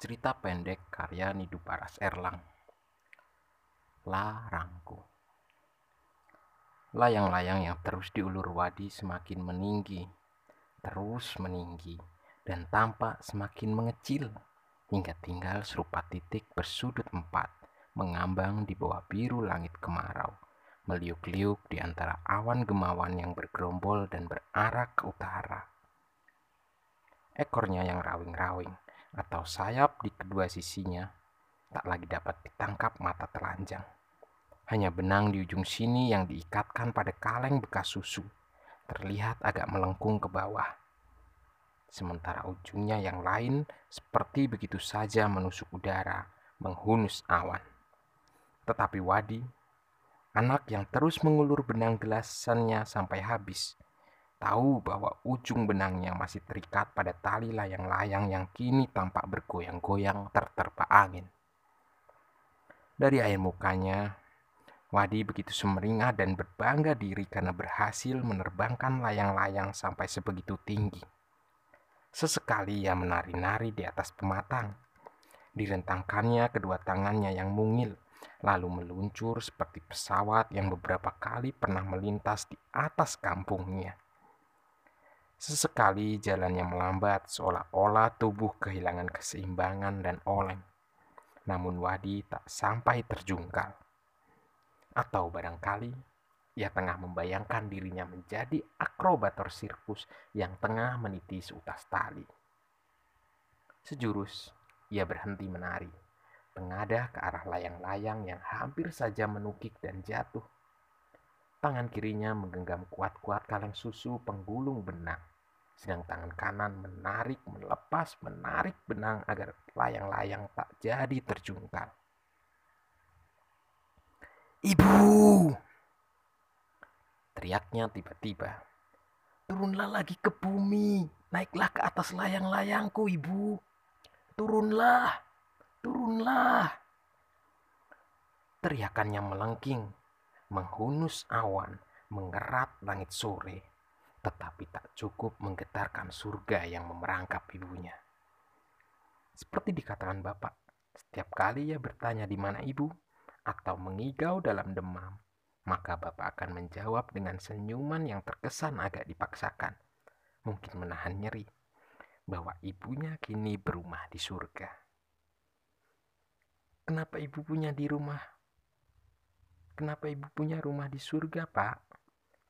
Cerita pendek karya Nidu Paras Erlang. Larangku. Layang-layang yang terus diulur wadi semakin meninggi Terus meninggi Dan tampak semakin mengecil Hingga tinggal serupa titik bersudut empat Mengambang di bawah biru langit kemarau Meliuk-liuk di antara awan gemawan yang bergerombol dan berarah ke utara. Ekornya yang rawing-rawing atau sayap di kedua sisinya tak lagi dapat ditangkap mata telanjang. Hanya benang di ujung sini yang diikatkan pada kaleng bekas susu terlihat agak melengkung ke bawah. Sementara ujungnya yang lain seperti begitu saja menusuk udara, menghunus awan. Tetapi Wadi, anak yang terus mengulur benang gelasannya sampai habis, tahu bahwa ujung benangnya masih terikat pada tali layang-layang yang kini tampak bergoyang-goyang terterpa angin. Dari air mukanya, Wadi begitu semeringah dan berbangga diri karena berhasil menerbangkan layang-layang sampai sebegitu tinggi. Sesekali ia menari-nari di atas pematang. Direntangkannya kedua tangannya yang mungil, lalu meluncur seperti pesawat yang beberapa kali pernah melintas di atas kampungnya. Sesekali jalannya melambat seolah-olah tubuh kehilangan keseimbangan dan oleng. Namun Wadi tak sampai terjungkal. Atau barangkali ia tengah membayangkan dirinya menjadi akrobator sirkus yang tengah meniti seutas tali. Sejurus, ia berhenti menari, pengadah ke arah layang-layang yang hampir saja menukik dan jatuh. Tangan kirinya menggenggam kuat-kuat kaleng susu penggulung benang sedang tangan kanan menarik, melepas, menarik benang agar layang-layang tak jadi terjungkal. Ibu! Teriaknya tiba-tiba. Turunlah lagi ke bumi, naiklah ke atas layang-layangku, ibu. Turunlah, turunlah. Teriakannya melengking, menghunus awan, mengerat langit sore tetapi tak cukup menggetarkan surga yang memerangkap ibunya. Seperti dikatakan Bapak, setiap kali ia bertanya di mana ibu atau mengigau dalam demam, maka Bapak akan menjawab dengan senyuman yang terkesan agak dipaksakan, mungkin menahan nyeri, bahwa ibunya kini berumah di surga. Kenapa ibu punya di rumah? Kenapa ibu punya rumah di surga, Pak?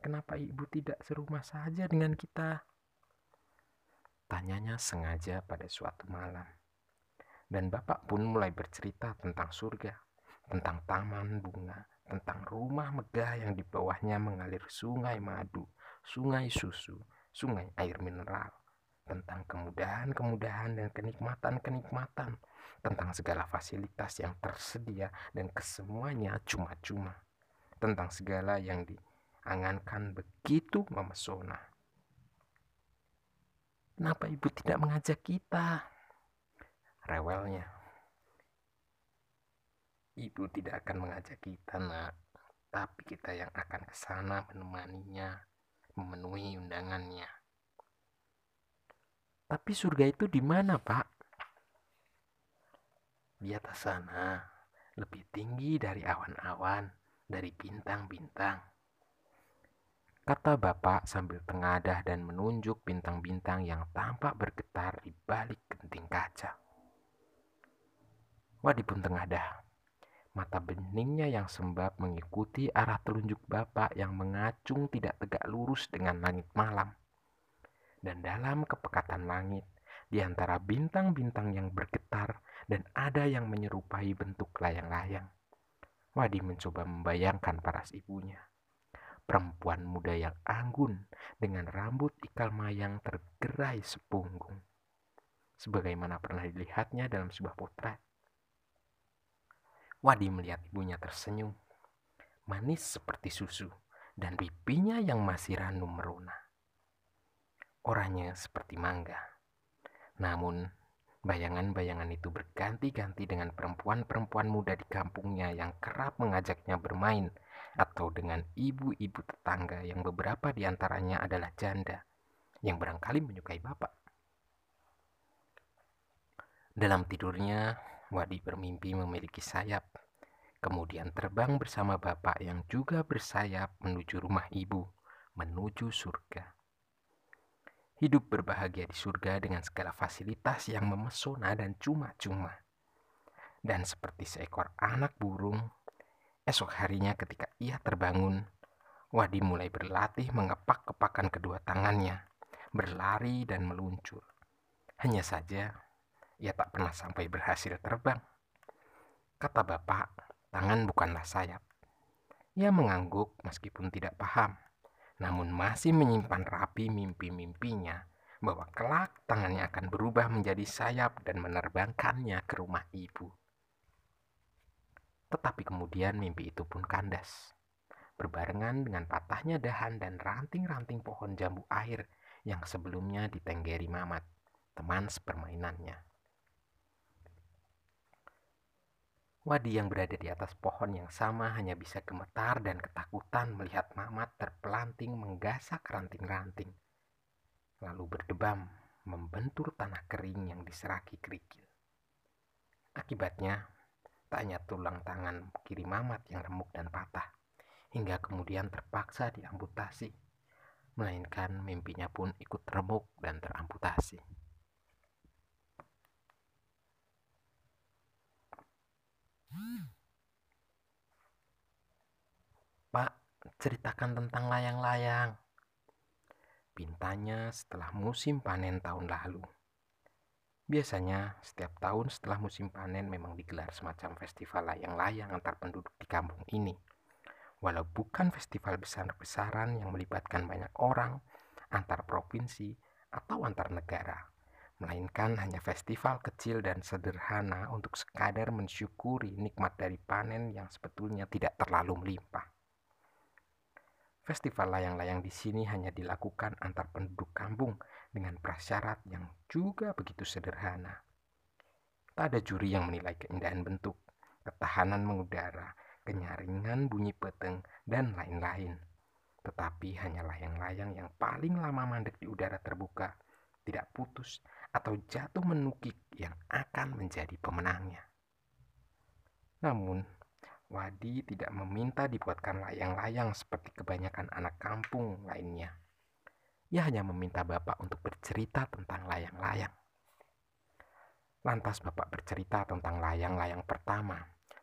Kenapa ibu tidak serumah saja dengan kita? Tanyanya sengaja pada suatu malam. Dan bapak pun mulai bercerita tentang surga, tentang taman bunga, tentang rumah megah yang di bawahnya mengalir sungai madu, sungai susu, sungai air mineral, tentang kemudahan-kemudahan dan kenikmatan-kenikmatan, tentang segala fasilitas yang tersedia dan kesemuanya cuma-cuma, tentang segala yang di angankan begitu memesona. Kenapa ibu tidak mengajak kita? Rewelnya. Ibu tidak akan mengajak kita, nak. Tapi kita yang akan ke sana menemaninya, memenuhi undangannya. Tapi surga itu di mana, Pak? Di atas sana, lebih tinggi dari awan-awan, dari bintang-bintang. Kata bapak sambil tengadah dan menunjuk bintang-bintang yang tampak bergetar di balik genting kaca. Wadi pun tengadah. Mata beningnya yang sembab mengikuti arah telunjuk bapak yang mengacung tidak tegak lurus dengan langit malam. Dan dalam kepekatan langit, di antara bintang-bintang yang bergetar dan ada yang menyerupai bentuk layang-layang. Wadi mencoba membayangkan paras ibunya perempuan muda yang anggun dengan rambut ikal mayang tergerai sepunggung. Sebagaimana pernah dilihatnya dalam sebuah potret. Wadi melihat ibunya tersenyum, manis seperti susu, dan pipinya yang masih ranum merona. Orangnya seperti mangga. Namun, bayangan-bayangan itu berganti-ganti dengan perempuan-perempuan muda di kampungnya yang kerap mengajaknya bermain atau dengan ibu-ibu tetangga yang beberapa di antaranya adalah janda yang barangkali menyukai bapak. Dalam tidurnya, Wadi bermimpi memiliki sayap, kemudian terbang bersama bapak yang juga bersayap menuju rumah ibu, menuju surga. Hidup berbahagia di surga dengan segala fasilitas yang memesona dan cuma-cuma. Dan seperti seekor anak burung, esok harinya ketika ia terbangun, Wadi mulai berlatih mengepak-kepakan kedua tangannya, berlari dan meluncur. Hanya saja, ia tak pernah sampai berhasil terbang. Kata bapak, tangan bukanlah sayap. Ia mengangguk meskipun tidak paham, namun masih menyimpan rapi mimpi-mimpinya bahwa kelak tangannya akan berubah menjadi sayap dan menerbangkannya ke rumah ibu. Tetapi kemudian mimpi itu pun kandas, berbarengan dengan patahnya dahan dan ranting-ranting pohon jambu air yang sebelumnya ditenggeri Mamat, teman sepermainannya. Wadi yang berada di atas pohon yang sama hanya bisa gemetar dan ketakutan melihat Mamat terpelanting menggasak ranting-ranting. Lalu berdebam, membentur tanah kering yang diseraki kerikil. Akibatnya, tak hanya tulang tangan kiri Mamat yang remuk dan patah, hingga kemudian terpaksa diamputasi, melainkan mimpinya pun ikut remuk dan teramputasi. Pak, ceritakan tentang layang-layang. Pintanya setelah musim panen tahun lalu. Biasanya, setiap tahun setelah musim panen memang digelar semacam festival layang-layang antar penduduk di kampung ini. Walau bukan festival besar-besaran yang melibatkan banyak orang, antar provinsi, atau antar negara melainkan hanya festival kecil dan sederhana untuk sekadar mensyukuri nikmat dari panen yang sebetulnya tidak terlalu melimpah. Festival layang-layang di sini hanya dilakukan antar penduduk kampung dengan prasyarat yang juga begitu sederhana. Tak ada juri yang menilai keindahan bentuk, ketahanan mengudara, kenyaringan bunyi peteng, dan lain-lain. Tetapi hanya layang-layang yang paling lama mandek di udara terbuka, tidak putus, atau jatuh menukik yang akan menjadi pemenangnya. Namun, Wadi tidak meminta dibuatkan layang-layang seperti kebanyakan anak kampung lainnya. Ia hanya meminta Bapak untuk bercerita tentang layang-layang. Lantas Bapak bercerita tentang layang-layang pertama,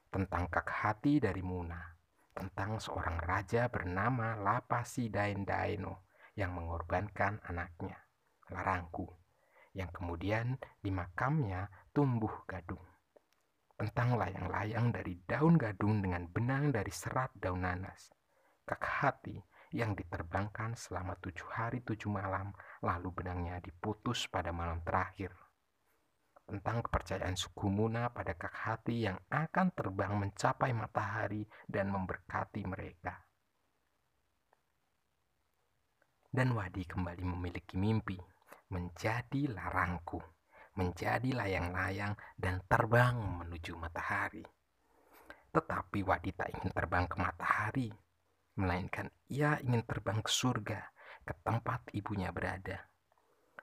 tentang kak hati dari Muna, tentang seorang raja bernama Lapasi Dain Daino yang mengorbankan anaknya, Larangku yang kemudian di makamnya tumbuh gadung. Tentang layang-layang dari daun gadung dengan benang dari serat daun nanas. Kak hati yang diterbangkan selama tujuh hari tujuh malam, lalu benangnya diputus pada malam terakhir. Tentang kepercayaan suku Muna pada kak hati yang akan terbang mencapai matahari dan memberkati mereka. Dan Wadi kembali memiliki mimpi menjadi larangku, menjadi layang-layang dan terbang menuju matahari. Tetapi Wadi tak ingin terbang ke matahari, melainkan ia ingin terbang ke surga, ke tempat ibunya berada.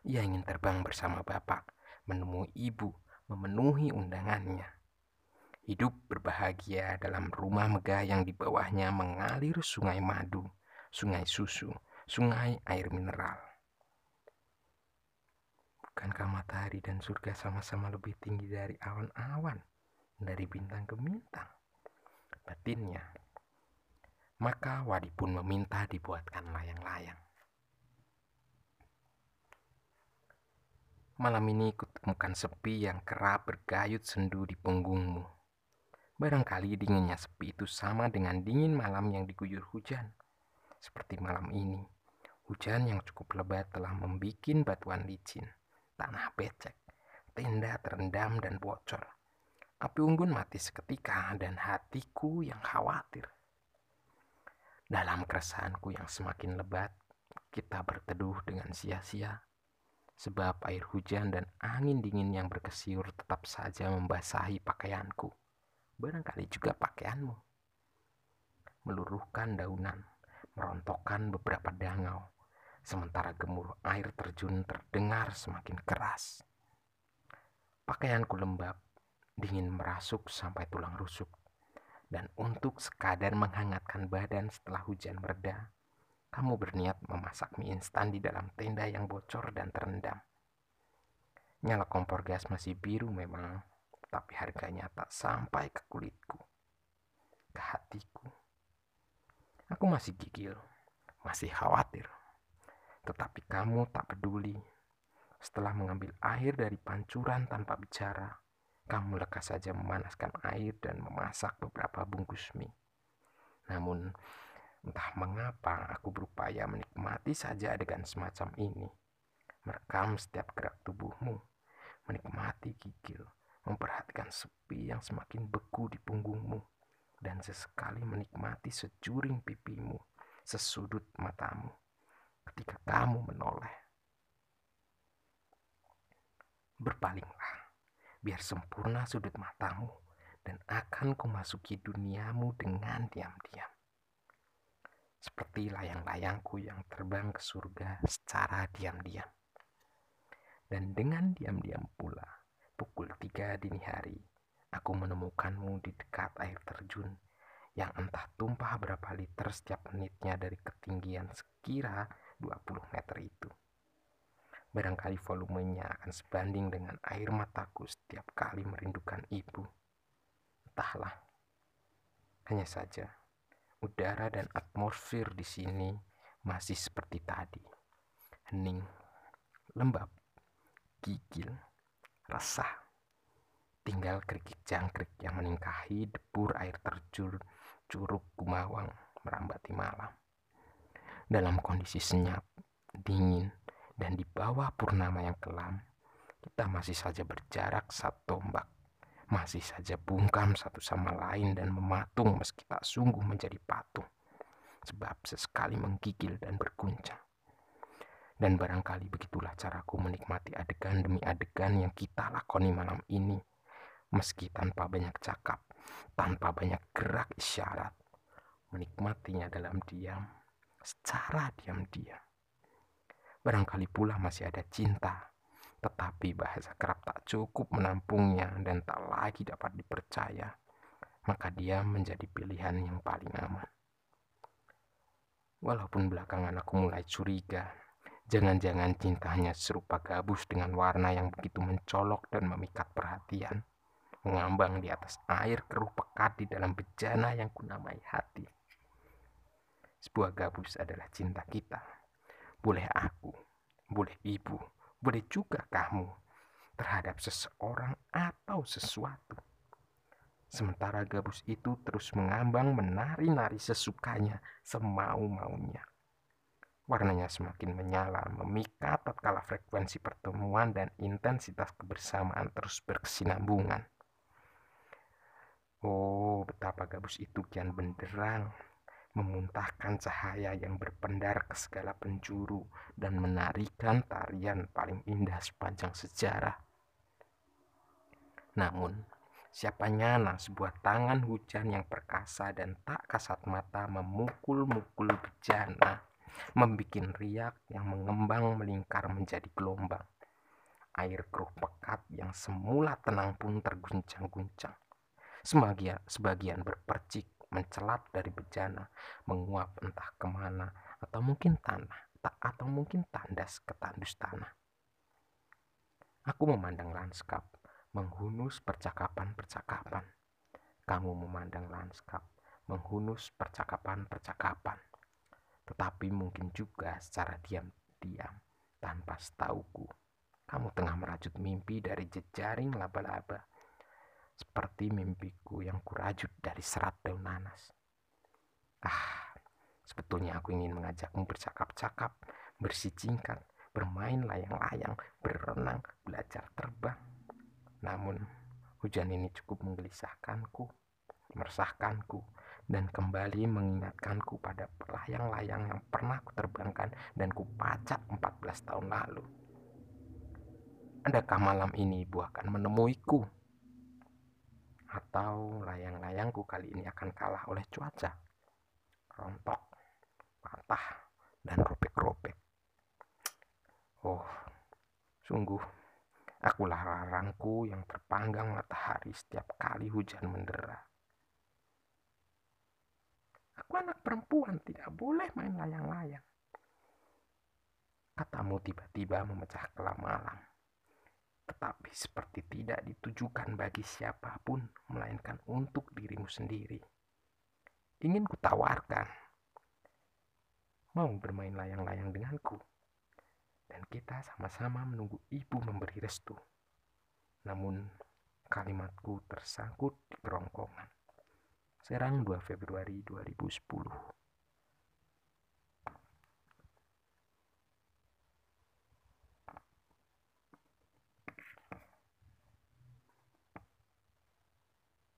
Ia ingin terbang bersama bapak, menemui ibu, memenuhi undangannya. Hidup berbahagia dalam rumah megah yang di bawahnya mengalir sungai madu, sungai susu, sungai air mineral. Bukankah matahari dan surga sama-sama lebih tinggi dari awan-awan, dari bintang ke bintang? Batinnya. Maka Wadi pun meminta dibuatkan layang-layang. Malam ini kutemukan sepi yang kerap bergayut sendu di punggungmu. Barangkali dinginnya sepi itu sama dengan dingin malam yang diguyur hujan. Seperti malam ini, hujan yang cukup lebat telah membuat batuan licin tanah becek, tenda terendam dan bocor. Api unggun mati seketika dan hatiku yang khawatir. Dalam keresahanku yang semakin lebat, kita berteduh dengan sia-sia. Sebab air hujan dan angin dingin yang berkesiur tetap saja membasahi pakaianku. Barangkali juga pakaianmu. Meluruhkan daunan, merontokkan beberapa dangau, sementara gemuruh air terjun terdengar semakin keras. Pakaianku lembab, dingin merasuk sampai tulang rusuk. Dan untuk sekadar menghangatkan badan setelah hujan mereda, kamu berniat memasak mie instan di dalam tenda yang bocor dan terendam. Nyala kompor gas masih biru memang, tapi harganya tak sampai ke kulitku, ke hatiku. Aku masih gigil, masih khawatir. Tetapi kamu tak peduli setelah mengambil air dari pancuran tanpa bicara, kamu lekas saja memanaskan air dan memasak beberapa bungkus mie. Namun, entah mengapa aku berupaya menikmati saja adegan semacam ini. Merekam setiap gerak tubuhmu, menikmati gigil, memperhatikan sepi yang semakin beku di punggungmu, dan sesekali menikmati sejuring pipimu, sesudut matamu, ketika kamu menoleh Berpalinglah, biar sempurna sudut matamu, dan akan kumasuki duniamu dengan diam-diam. Seperti layang-layangku yang terbang ke surga secara diam-diam. Dan dengan diam-diam pula, pukul tiga dini hari, aku menemukanmu di dekat air terjun yang entah tumpah berapa liter setiap menitnya dari ketinggian sekira 20 meter itu. Barangkali volumenya akan sebanding dengan air mataku setiap kali merindukan ibu. Entahlah. Hanya saja, udara dan atmosfer di sini masih seperti tadi. Hening, lembab, gigil, resah. Tinggal kerikik jangkrik yang meningkahi debur air terjun Curug Kumawang merambati malam. Dalam kondisi senyap, dingin, dan di bawah purnama yang kelam, kita masih saja berjarak satu tombak, masih saja bungkam satu sama lain dan mematung meski tak sungguh menjadi patung, sebab sesekali menggigil dan berguncang. Dan barangkali begitulah caraku menikmati adegan demi adegan yang kita lakoni malam ini, meski tanpa banyak cakap, tanpa banyak gerak isyarat, menikmatinya dalam diam, secara diam-diam. Barangkali pula masih ada cinta, tetapi bahasa kerap tak cukup menampungnya dan tak lagi dapat dipercaya, maka dia menjadi pilihan yang paling aman. Walaupun belakangan aku mulai curiga, jangan-jangan cintanya serupa gabus dengan warna yang begitu mencolok dan memikat perhatian, mengambang di atas air keruh pekat di dalam bejana yang kunamai hati. Sebuah gabus adalah cinta kita boleh aku, boleh ibu, boleh juga kamu terhadap seseorang atau sesuatu. Sementara gabus itu terus mengambang menari-nari sesukanya, semau-maunya. Warnanya semakin menyala, memikat tatkala frekuensi pertemuan dan intensitas kebersamaan terus berkesinambungan. Oh, betapa gabus itu kian benderang, memuntahkan cahaya yang berpendar ke segala penjuru dan menarikan tarian paling indah sepanjang sejarah. Namun, siapa nyana sebuah tangan hujan yang perkasa dan tak kasat mata memukul-mukul bejana, membuat riak yang mengembang melingkar menjadi gelombang. Air keruh pekat yang semula tenang pun terguncang-guncang. Sebagian, sebagian berpercik mencelat dari bejana, menguap entah ke mana, atau mungkin tanah, atau mungkin tandas ke tandus tanah. Aku memandang lanskap, menghunus percakapan-percakapan. Kamu memandang lanskap, menghunus percakapan-percakapan. Tetapi mungkin juga secara diam-diam, tanpa setauku, kamu tengah merajut mimpi dari jejaring laba-laba seperti mimpiku yang kurajut dari serat daun nanas. Ah, sebetulnya aku ingin mengajakmu bercakap-cakap, bersicingkan, bermain layang-layang, berenang, belajar terbang. Namun, hujan ini cukup menggelisahkanku, meresahkanku, dan kembali mengingatkanku pada layang-layang yang pernah kuterbangkan dan kupacak 14 tahun lalu. Adakah malam ini ibu akan menemuiku? Atau layang-layangku kali ini akan kalah oleh cuaca? Rontok, patah, dan robek-robek. Oh, sungguh Akulah larangku yang terpanggang matahari setiap kali hujan mendera. Aku anak perempuan, tidak boleh main layang-layang. Katamu tiba-tiba memecah kelam malam. Tetapi seperti tidak ditujukan bagi siapa pun, melainkan untuk dirimu sendiri. Ingin kutawarkan, mau bermain layang-layang denganku? Dan kita sama-sama menunggu ibu memberi restu. Namun, kalimatku tersangkut di kerongkongan. Serang 2 Februari 2010